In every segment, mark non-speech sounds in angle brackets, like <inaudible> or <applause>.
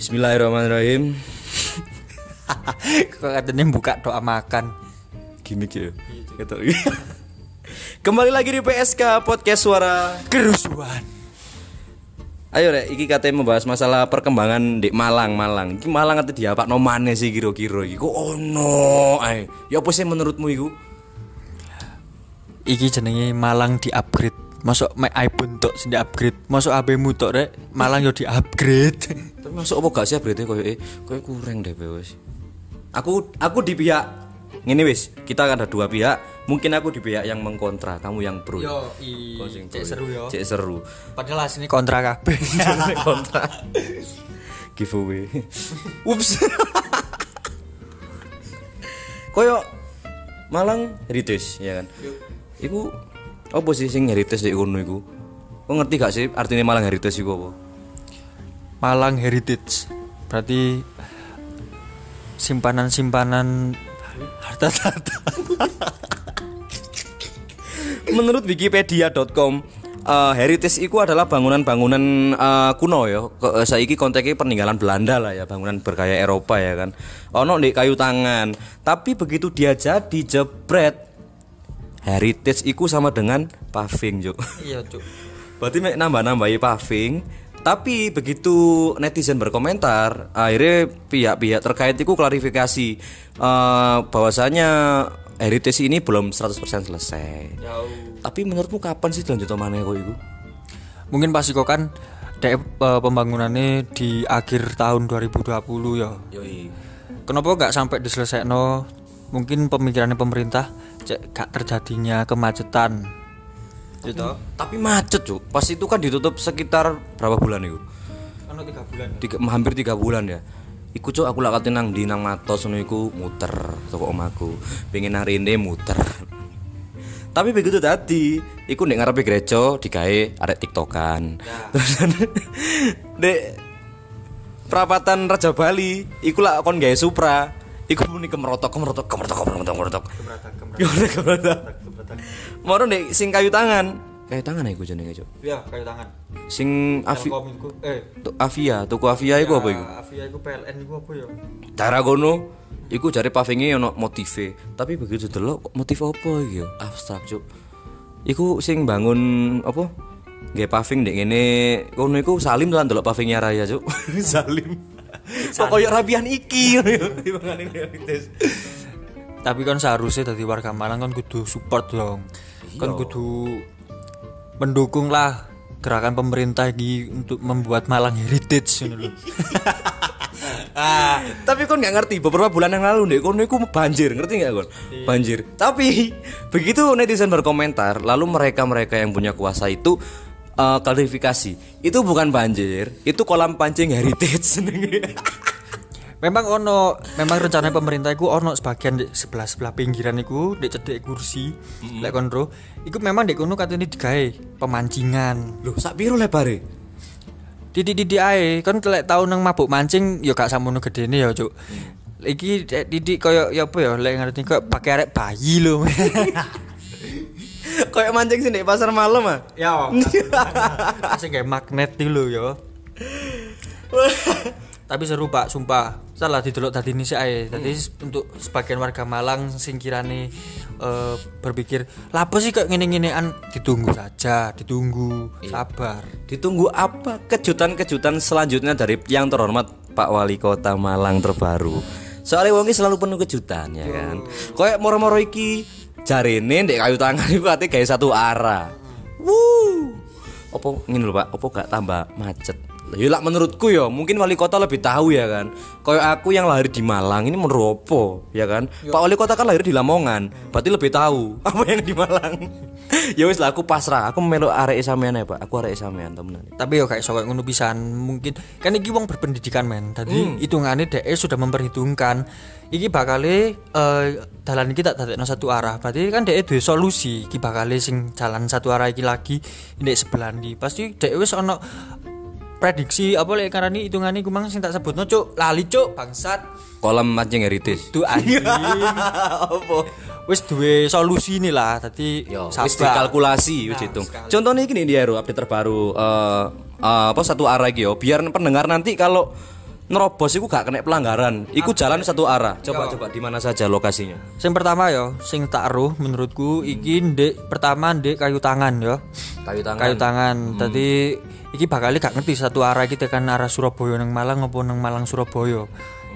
Bismillahirrahmanirrahim. Kok katanya buka doa makan. Gimik ya. Gitu. Kembali lagi di PSK Podcast Suara. Kerusuhan. Ayo rek, iki katanya membahas masalah perkembangan di Malang, Malang. Iki Malang ate dia apa nomane sih kira-kira iki? Kok ono ae. Ya apa sih menurutmu iku? Iki jenenge Malang di upgrade. Masuk my iPhone tok sing upgrade. Masuk HP-mu tok rek, Malang yo di upgrade. <laughs> Tapi masuk apa gak sih berarti koyo eh koyo kurang deh wis. Aku aku di pihak ngene wis, kita ada dua pihak. Mungkin aku di pihak yang mengkontra, kamu yang pro. Yo, i. Cek seru yo. Cek seru. Padahal asline <laughs> kontra kabeh. <laughs> kontra. Giveaway. Ups. koyo Malang heritage ya kan. Iku apa sih sing heritage di kono iku? Kau ngerti gak sih artinya Malang heritage iku apa? Malang Heritage. Berarti simpanan-simpanan harta-harta. <laughs> Menurut wikipedia.com eh, heritage itu adalah bangunan-bangunan eh, kuno ya. Ke- eh, saiki konteksnya peninggalan Belanda lah ya, bangunan bergaya Eropa ya kan. Ono di kayu tangan. Tapi begitu dia jadi jebret heritage itu sama dengan paving, Juk. Iya, Cuk. Berarti mek nambah-nambahi paving. Tapi begitu netizen berkomentar, akhirnya pihak-pihak terkait itu klarifikasi eh, bahwasanya heritage ini belum 100% selesai. Tapi menurutmu kapan sih lanjut mana kok itu? Mungkin pasti kok kan dek eh, pembangunannya di akhir tahun 2020 ya. Yoi. Kenapa nggak sampai diselesaikan? Mungkin pemikirannya pemerintah gak terjadinya kemacetan. Gitu. Tapi macet tuh. Pas itu kan ditutup sekitar berapa bulan itu? Kan tiga bulan. Tiga, hampir tiga bulan ya. Iku cuk aku lak kate nang di nang matos ngono iku muter toko omaku. Pengen nang rene muter. <laughs> Tapi begitu tadi, iku nek ngarepe gereja digawe arek tiktokan. Terus <laughs> dek perapatan Raja Bali, iku lak kon gawe Supra. Iku muni kemerotok kemerotok kemerotok kemerotok kemerotok. Kemerotok kemerotok. Moro nek sing kayu tangan. Kayu tangan iku jenenge, Cuk. Ya, kayu tangan. Sing Avi eh Tu- Avia, tuku Avia iku apa iku? Avia iku PLN iku apa ya? Cara kono iku jare pavinge ono motive, tapi begitu delok kok motif apa iki ya? Abstrak, Cuk. Iku sing bangun apa? Nggih paving ndek ngene kono iku Salim lah delok pavingnya Raya, Cuk. <laughs> Salim. <laughs> Kok koyo rapian iki ya. Timbangane heritage. Tapi kan seharusnya dari warga Malang kan kudu support dong. Kan kudu mendukung lah gerakan pemerintah ini untuk membuat Malang heritage ngono lho. <laughs> Ah, tapi kon nggak ngerti beberapa bulan yang lalu deh, kono iku banjir, ngerti nggak kon? Banjir. Tapi begitu netizen berkomentar, lalu mereka-mereka yang punya kuasa itu eh, klarifikasi, itu bukan banjir, itu kolam pancing heritage. <laughs> Memang ono, memang rencana pemerintah iku ono sebagian di sebelah sebelah pinggiran iku di cedek kursi, lek kon ro, iku memang di kono katanya digawe pemancingan. Loh, sak piro lebare? Didik-didik ae, kan lek tau nang mabuk mancing ya gak samono gedene ya, Cuk. Iki dek didik koyo ya apa ya, lek ngerti kok pakai arek bayi lho. <laughs> <laughs> Kayak mancing sih di pasar malam ah. ya. <laughs> Sing kayak magnet lho ya. <laughs> Tapi seru Pak, sumpah. Salah didelok tadi ini sih ae. Tadi untuk sebagian warga Malang sing kirane eh, berpikir, "Lapo sih kok ngene-ngenean?" Ditunggu saja, ditunggu, sabar. Ditunggu apa kejutan-kejutan selanjutnya dari yang terhormat Pak Wali Kota Malang terbaru. Soalnya wongi selalu penuh kejutan ya kan. Kayak moro-moro iki jarene ndek kayu tangan iku ate gawe satu arah. Wuh. Opo ngene lho Pak, opo gak tambah macet? Ya lah menurutku ya, mungkin wali kota lebih tahu ya kan. Kayak aku yang lahir di Malang ini menurut opo, ya kan? Pak wali kota kan lahir di Lamongan, berarti lebih tahu <laughs> apa yang di Malang. Ya wis lah aku pasrah, aku melu arek sampean ya, Pak. Aku arek sampean temenan. Tapi yo kayak sok ngono pisan mungkin kan iki wong berpendidikan men. Tadi hitungannya DE sudah memperhitungkan iki bakale eh dalan iki tak dadekno satu arah. Berarti kan DE duwe solusi iki bakale sing jalan satu arah iki lagi ndek sebelah ndi. Pasti DE wis ono prediksi apa lek karani hitungane ku mang sing tak sebutno cuk lali cuk bangsat Kolam mancing heritage. du anjing <laughs> Apa? wis duwe solusi nih lah tadi wis dikalkulasi, wis hitung. Contohnya ini dia update terbaru eh eh, apa satu arah yo, biar pendengar nanti kalau nerobos iku gak kena pelanggaran. Iku jalan satu arah. Coba coba di mana saja lokasinya? Sing pertama yo, sing tak roh menurutku iki ndek pertama ndek kayu tangan yo. Kayu tangan. Kayu tangan. Tadi iki bakal gak ngerti satu arah kita kan arah Surabaya nang Malang apa nang Malang Surabaya.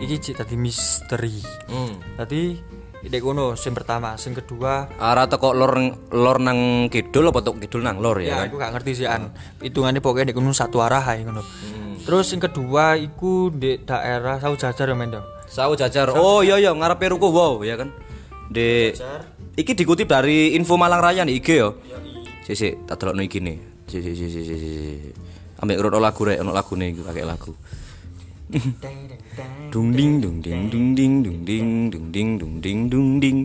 Iki cik tadi misteri. Hmm. Tadi ndek kono sing pertama, sing kedua Arah teko lor lor nang kidul apa tok kidul nang lor ya ya kan? aku gak ngerti sih an. Hitungannya pokoknya ndek kono satu arah ae ngono. Terus yang kedua iku di daerah Sau Jajar ya men yo. Sawu jajar. Oh iya iya ngarepe ruko wow ya kan. Di Iki dikutip dari Info Malang Raya nih IG yo. Si si tak delokno iki nih. Si si si si si. Ambek urut lagu rek ono lagune iku pakai lagu. Dung ding dung ding dung ding dung ding dung ding dung ding dung ding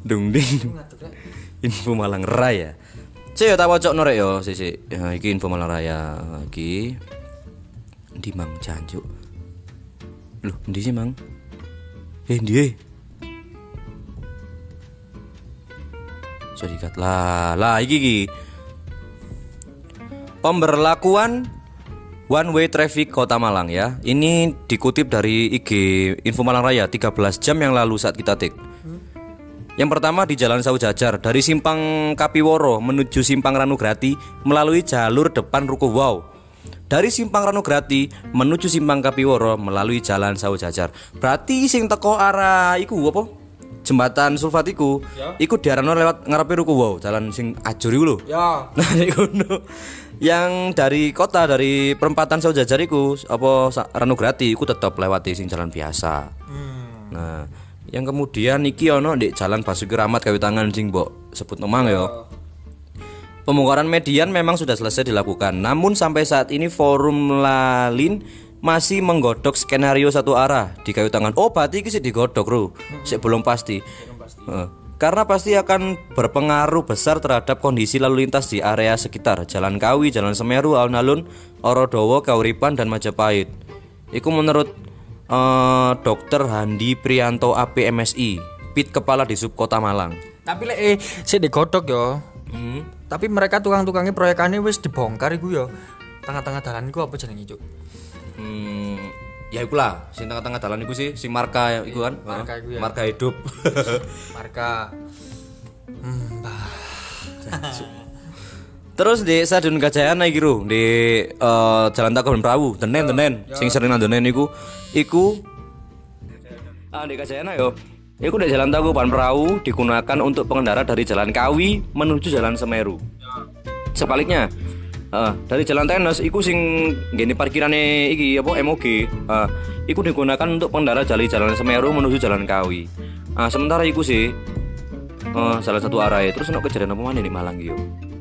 dung ding. Info Malang Raya. Cek yo tak wocokno rek yo si si. Ya, iki Info Malang Raya iki. Di Mang Jancuk. Loh, endi sih, Mang? Eh, endi eh? Serikat lah, lah iki iki. Pemberlakuan one way traffic Kota Malang ya. Ini dikutip dari IG Info Malang Raya 13 jam yang lalu saat kita take. Yang pertama di Jalan Sawu Jajar dari Simpang Kapiworo menuju Simpang Ranugrati melalui jalur depan Ruko Wow. Dari Simpang Ranugrati menuju Simpang Kapiworo melalui Jalan Sawu Jajar. Berarti sing teko arah iku apa? Jembatan Sulfat iku, iku diarano lewat ngarepe Ruko Wow, jalan sing ajur iku lho. Ya. <laughs> Nah. Yang dari kota dari perempatan Sawu Jajar iku apa Ranugrati iku tetep lewati sing jalan biasa. Nah, yang kemudian iki ono di Jalan Basuki Rahmat Kayu Tangan sing mbok sebut nomang ya. Pembongkaran median memang sudah selesai dilakukan. Namun sampai saat ini forum Lalin masih menggodok skenario satu arah di kayu tangan. Oh, berarti iki sih digodok, Bro. Sik belum pasti. Karena pasti akan berpengaruh besar terhadap kondisi lalu lintas di area sekitar Jalan Kawi, Jalan Semeru, Alun-alun, Orodowo, Kauripan dan Majapahit. Iku menurut eh, Dr. Handi Prianto APMSI, Pit Kepala di Kota Malang. Tapi lek eh sik digodhog yo. Hmm. Tapi mereka tukang-tukangnya proyekannya wis dibongkar iku yo. Tengah-tengah dalan iku apa jenenge, Cuk? Hmm, ya iku lah, sing tengah-tengah dalan iku sih, sing marka iku kan. Marka Heeh. iku ya. Marka hidup. <laughs> Marka Hmm. Terus di Stadion Gajayana iki Ru, di eh, Jalan Takon Prawu, Denen Denen, sing sering nang Denen iku iku Ah, di Gajayana yo. Iku di Jalan Tagupan Perahu digunakan untuk pengendara dari Jalan Kawi menuju Jalan Semeru. Sebaliknya, eh, dari Jalan Tenes iku sing gini parkirane iki apa MOG. eh, iku digunakan untuk pengendara dari Jalan Semeru menuju Jalan Kawi. Ah, sementara iku sih eh, salah satu arah terus ono kejadian apa mana di Malang yo.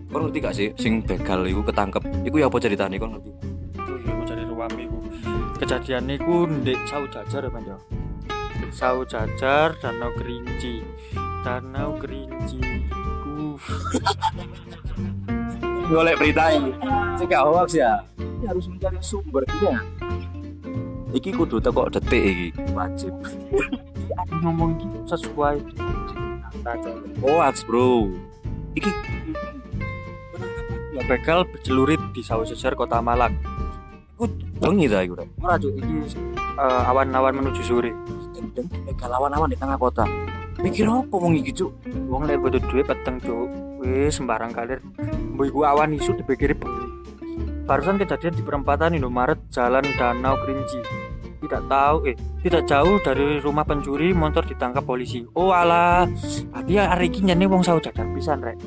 Kau ngerti gak sih sing begal iku ketangkep. Iku ya apa ceritane kau ngerti? Iku cari ruam iku. Kejadian iku ndek Sau Jajar ya, Mas yo. Sau Jajar Danau Kerinci. Danau Kerinci iku <laughs> Golek berita ini. Cek hoax ya. Ini harus mencari sumbernya. Iki kudu teko detik iki. Wajib. aku ngomong iki sesuai Hoax, Bro. Iki ya begal bercelurit di Sau Jajar Kota Malang. iku bengi ta iku. Ora Cuk, iki eh, awan-awan menuju sore. Gendeng begal awan-awan di tengah kota. Mikir apa wong iki, Cuk? Wong lek butuh duit peteng Cuk. Wis sembarang kalir. Mbok iku awan isu dipikiri bengi. Barusan kejadian di perempatan Indomaret Jalan Danau Kerinci. Tidak tahu eh tidak jauh dari rumah pencuri motor ditangkap polisi. Oh alah, hati hari ini nyane wong Sau Jajar pisan rek.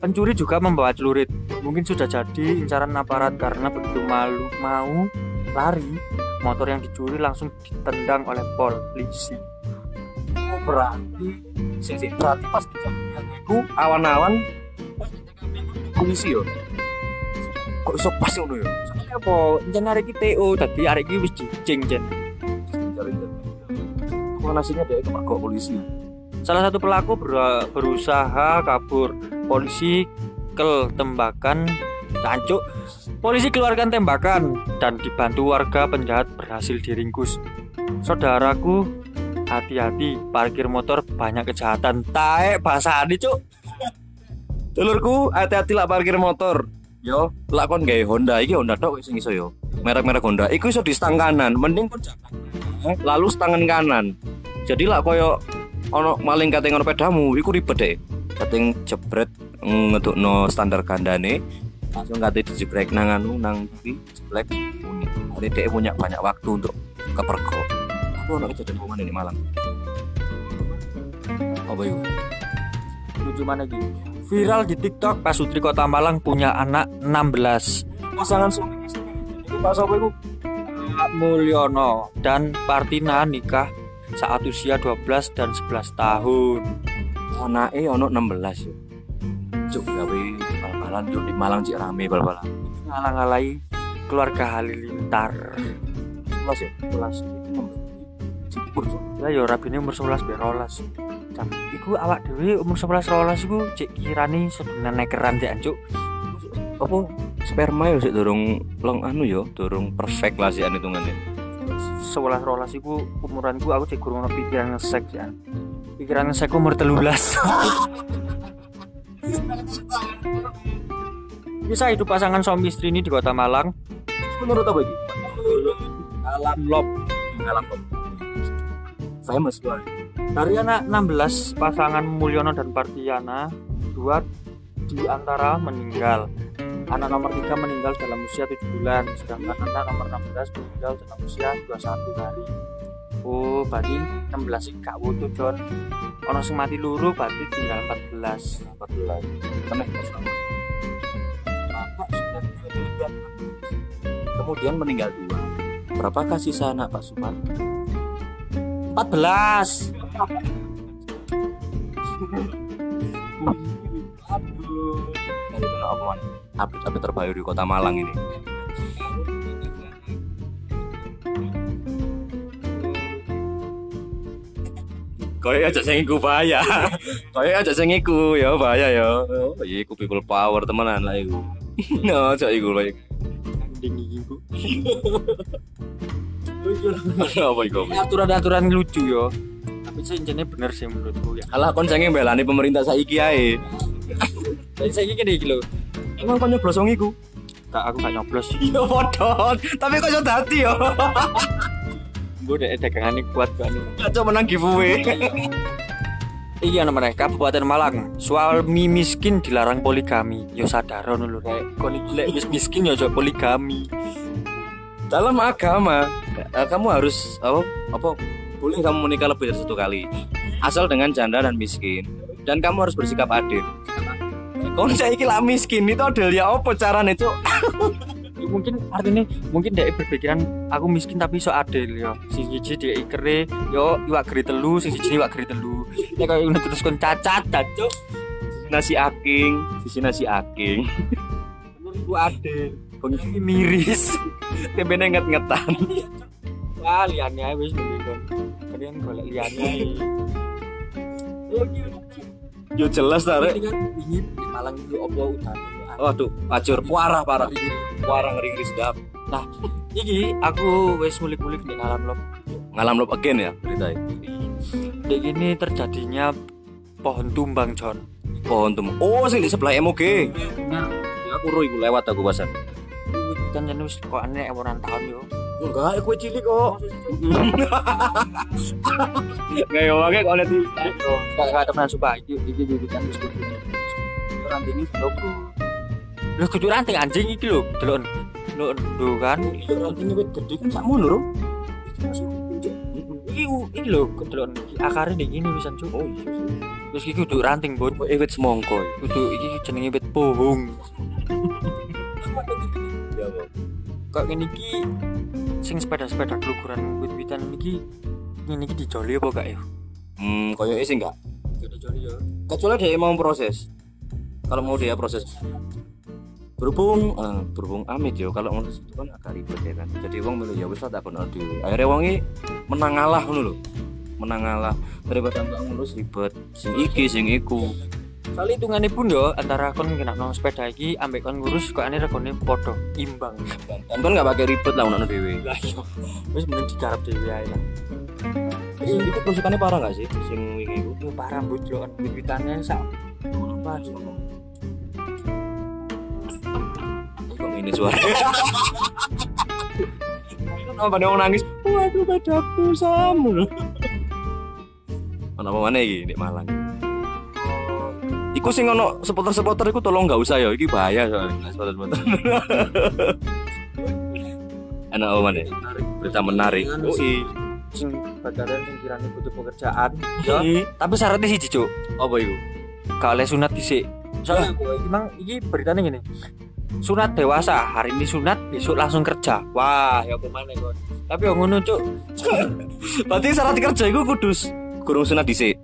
Pencuri juga membawa celurit. Mungkin sudah jadi incaran aparat karena begitu malu mau lari, motor yang dicuri langsung ditendang oleh polisi. Oh, berarti sing sing berarti pas kejadian iku awan-awan polisi yo. Kok iso pas ngono yo? Soalnya apa? Jan arek iki TO, dadi arek iki wis jijing jen. Kok nasinya dia kok kok polisi? Salah satu pelaku ber- berusaha kabur. Polisi kel tembakan cancuk. Polisi keluarkan tembakan dan dibantu warga penjahat berhasil diringkus. Saudaraku, hati-hati parkir motor banyak kejahatan. Taek bahasa Cuk. Dulurku, hati-hati lah parkir motor. Yo, lak kon Honda. Iki Honda tok sing iso yo. merek-merek Honda. Iku iso di stang kanan mending kon lalu stangan kanan. Jadi lah koyo ono maling kate ngono pedamu iku ribet deh kating jebret ngetukno standar kandane langsung kate dijebrek nang anu nang iki jeblek muni dia punya banyak waktu untuk kepergok aku ono kejadian ke mana ini Malang. Apa itu lucu mana gitu viral di TikTok Pak Sutri Kota Malang punya anak 16 pasangan suami istri. Pas apa itu Pak Mulyono dan Partina nikah saat usia 12 dan 11 tahun. Anake ono 16 ya? Cuk gawe bal-balan cuk. Di Malang cik rame bal-balan. Ngalang-alai keluarga Halilintar. Kelas ya? Kelas ya ya rabine umur 11 be 12 Cam, iku awak dhewe umur 11 12 iku cek kirani sebenarnya nekeran cek cuk apa? Sperma ya sik dorong long anu yo dorong perfect lah sih anu hitungannya 11 12 iku umuranku aku cek kurang pikiran ngesek ya pikiran ngesek umur 13 <laughs> bisa hidup pasangan suami istri ini di kota Malang? Menurut apa ini alam lop. Alam kok famous tuh dari anak 16 pasangan Mulyono dan Partiana dua di antara meninggal. Anak nomor 3 meninggal dalam usia 7 bulan sedangkan anak nomor 16 meninggal dalam usia 21 hari. Oh berarti 16 ini gak wutuh John. Ono sing mati luru berarti tinggal 14 14 kena bersama Bapak sudah meninggal. kemudian meninggal dua. Berapakah sisa anak Pak Sumar 14 Nah, itu nah, apa man? update-update terbaru di kota Malang ini Koyo aja sing iku bahaya. <laughs> Koyo aja sing iku ya bahaya ya. Iya iku people power temenan lah iku. <laughs> No, aja iku iku. dingin iku Apa iku? aturan-aturan lucu yo tapi sejenenge bener sih menurutku ya Alah kon sange belani pemerintah saiki ae. saya gini iki lho Emang kon nyoblos wong iku? gak aku gak nyoblos <laughs> Iya podon. Tapi kok iso dadi yo. gue udah dagangannya kuat banget Kacau menang giveaway. Iya nama mereka Kabupaten Malang Suami miskin dilarang poligami Yo sadar lho rek Kon iki lek wis miskin yo aja poligami Dalam agama, eh, kamu harus apa, apa boleh kamu menikah lebih dari satu kali, asal dengan janda dan miskin. Dan kamu harus bersikap adil. Kau saya lah miskin itu adil ya apa caranya <laughs> itu? Ya, Mungkin artinya Mungkin dia berpikiran Aku miskin tapi so adil yo Sing siji dia ikere Yo iwak geri telu Sing siji iwak geri telu Ya kayak udah terus kon cacat Cacuk Nasi aking, sisi nasi aking. Menurutku adil Ini miris <laughs> tempe nget-ngetan. Wah liannya aja wis kon Kalian golek liannya ae. Yo jelas tarik. Ini ini di Malang itu opo udan Waduh, acur parah parah. Parah ngeri ngeri sedap. Nah, iki aku wis ngulik-ngulik di alam lop. Ngalam lop again ya berita Dek ini terjadinya pohon tumbang, John. Pohon tuh. Oh, sing di sebelah MOG. Nah, Ya aku iku lewat aku pasan. Kan jan wis kok aneh umuran tahun yo. Enggak, aku cilik kok. Kayak wae kok lihat Ayo, gak gak temenan sumpah iki iki kan wis kudu. ranting ini logo. Lho kudu ranting anjing iki lho, delok. Lho, lho kan. Ranting wit gede kan sak mono lho. Iki iki lho, delok iki akare ning ngene wisan cuk. Oh iya. Terus iki kudu ranting, Bun. Kok wit semongko. Kudu iki jenenge wit pohong. Ya. Kok ngene iki sing sepeda-sepeda keluguran wit-witan iki ngene iki dijoli apa gak ya? Hmm, koyo sih enggak. Gak dijoli ya. Kecuali dia mau proses. Kalau mau dia proses berhubung eh, berhubung amit yo kalau ngurus itu kan agak ribet ya kan jadi wong milih ya wis tak dhewe akhirnya wongi menang ngalah ngono lho menang ngalah daripada ngurus ribet sing iki sing iku Kali hitungannya pun yo antara kon kena nong sepeda iki ambek kon ngurus kok ane regone podo imbang. dan kan nggak pakai ribet lah Lah yo. Wis mending digarap dhewe ae lah. Sing itu kerusakannya parah gak sih sing wingi iku Yo parah mbut yo kan wit-witannya sak <laughs> apa kok ini suara Apa nih nangis? Waduh bedaku sama. Mana mana iki di Malang? Iku sing ono supporter-supporter iku tolong nggak usah ya, iki bahaya soalnya supporter-supporter. <laughs> Enak apa mana? Berita menarik. Oh, sih. iya. sing badaran sing kirane butuh pekerjaan ya Hmm. tapi syaratnya sih cuk Apa iku? oleh sunat dhisik soalnya gue emang iki beritanya gini sunat dewasa hari ini sunat besok langsung kerja wah ya ke mana kon tapi yang ngono cuk <laughs> Berarti syarat kerja iku kudus kurung sunat dhisik.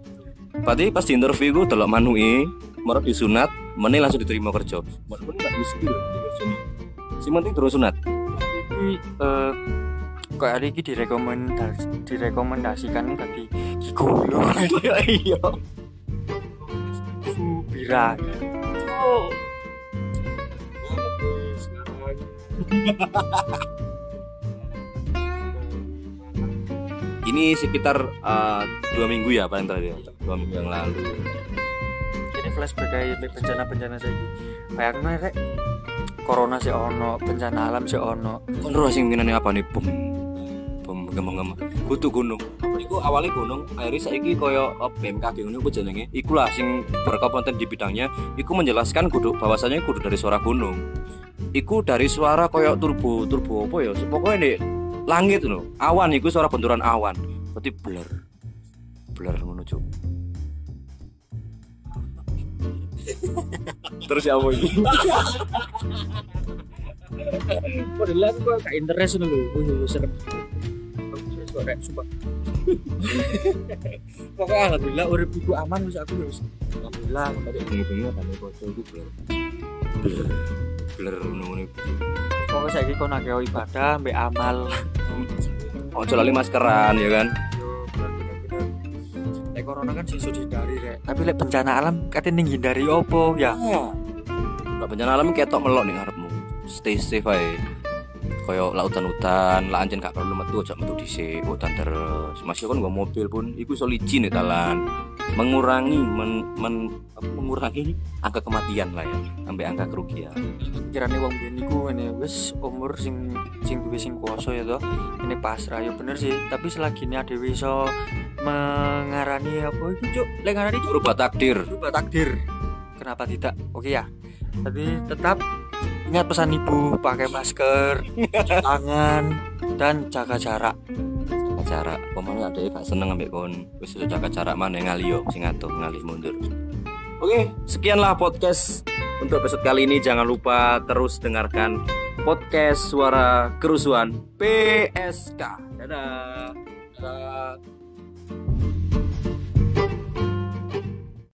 Berarti pas di interview iku delok manuke, marah disunat, meneh langsung diterima kerja. Walaupun enggak mesti lho kerjane. Si penting terus sunat. iki eh kok hari ini direkomendas direkomendasikan tadi gigolo <laughs> Iya iya. subira Ini sekitar eh, dua minggu ya paling terakhir. Dua minggu yang lalu. ini flashback kayak bencana-bencana saya bayangin rek corona sih ono bencana alam sih ono Kon ro sing minane apa nih bom. Bom gemeng-gemeng. Kutu gunung. Iku awalnya gunung, akhirnya saiki koyo oh, BMKG ngono iku jenenge. Iku lah sing berkompeten di bidangnya, iku menjelaskan kudu bahwasanya kudu dari suara gunung. Iku dari suara koyo turbo, turbo apa ya? Pokoknya nih langit loh. Awan iku suara benturan awan. Berarti blur. Blur ngono, <laughs> Terus ya apa ini? Padahal aku kok gak interest dulu. Uh, serem. Aku kok rek sumpah. <laughs> Pokoknya alhamdulillah urip iku aman wis aku wis. Alhamdulillah tadi Bengi-bengi nih kocok iku. Blur. Blur ngono pokoknya saiki kon akeh ibadah mbek amal. Ojo lali maskeran ya kan. Lek corona kan sih dihindari rek. Tapi lek bencana alam katanya hindari opo ya? Lah bencana alam ketok melok ning ngarepmu. Stay safe ae. Kayak lautan-hutan, lah anjen gak perlu metu aja metu dhisik, hutan terus. Masih kon nggo mobil pun iku iso licin talan. Mengurangi men, men- mengurangi angka kematian lah ya, sampai angka kerugian. Kirane wong biyen iku ngene wis umur sing sing duwe sing kuasa ya toh. Ini pasrah ya bener sih, tapi selagi ini ada iso mengarani apa itu cuk lek ngarani cuk Berubah takdir. berubah takdir kenapa tidak oke ya tapi tetap ingat pesan ibu pakai masker cuci tangan dan jaga jarak jarak. Pemane ada gak seneng ambek kon. Wis jaga jarak mana ngali yo sing atuh ngali mundur. Oke, sekianlah podcast untuk episode kali ini. Jangan lupa terus dengarkan podcast Suara Kerusuhan PSK. Dadah. Dadah.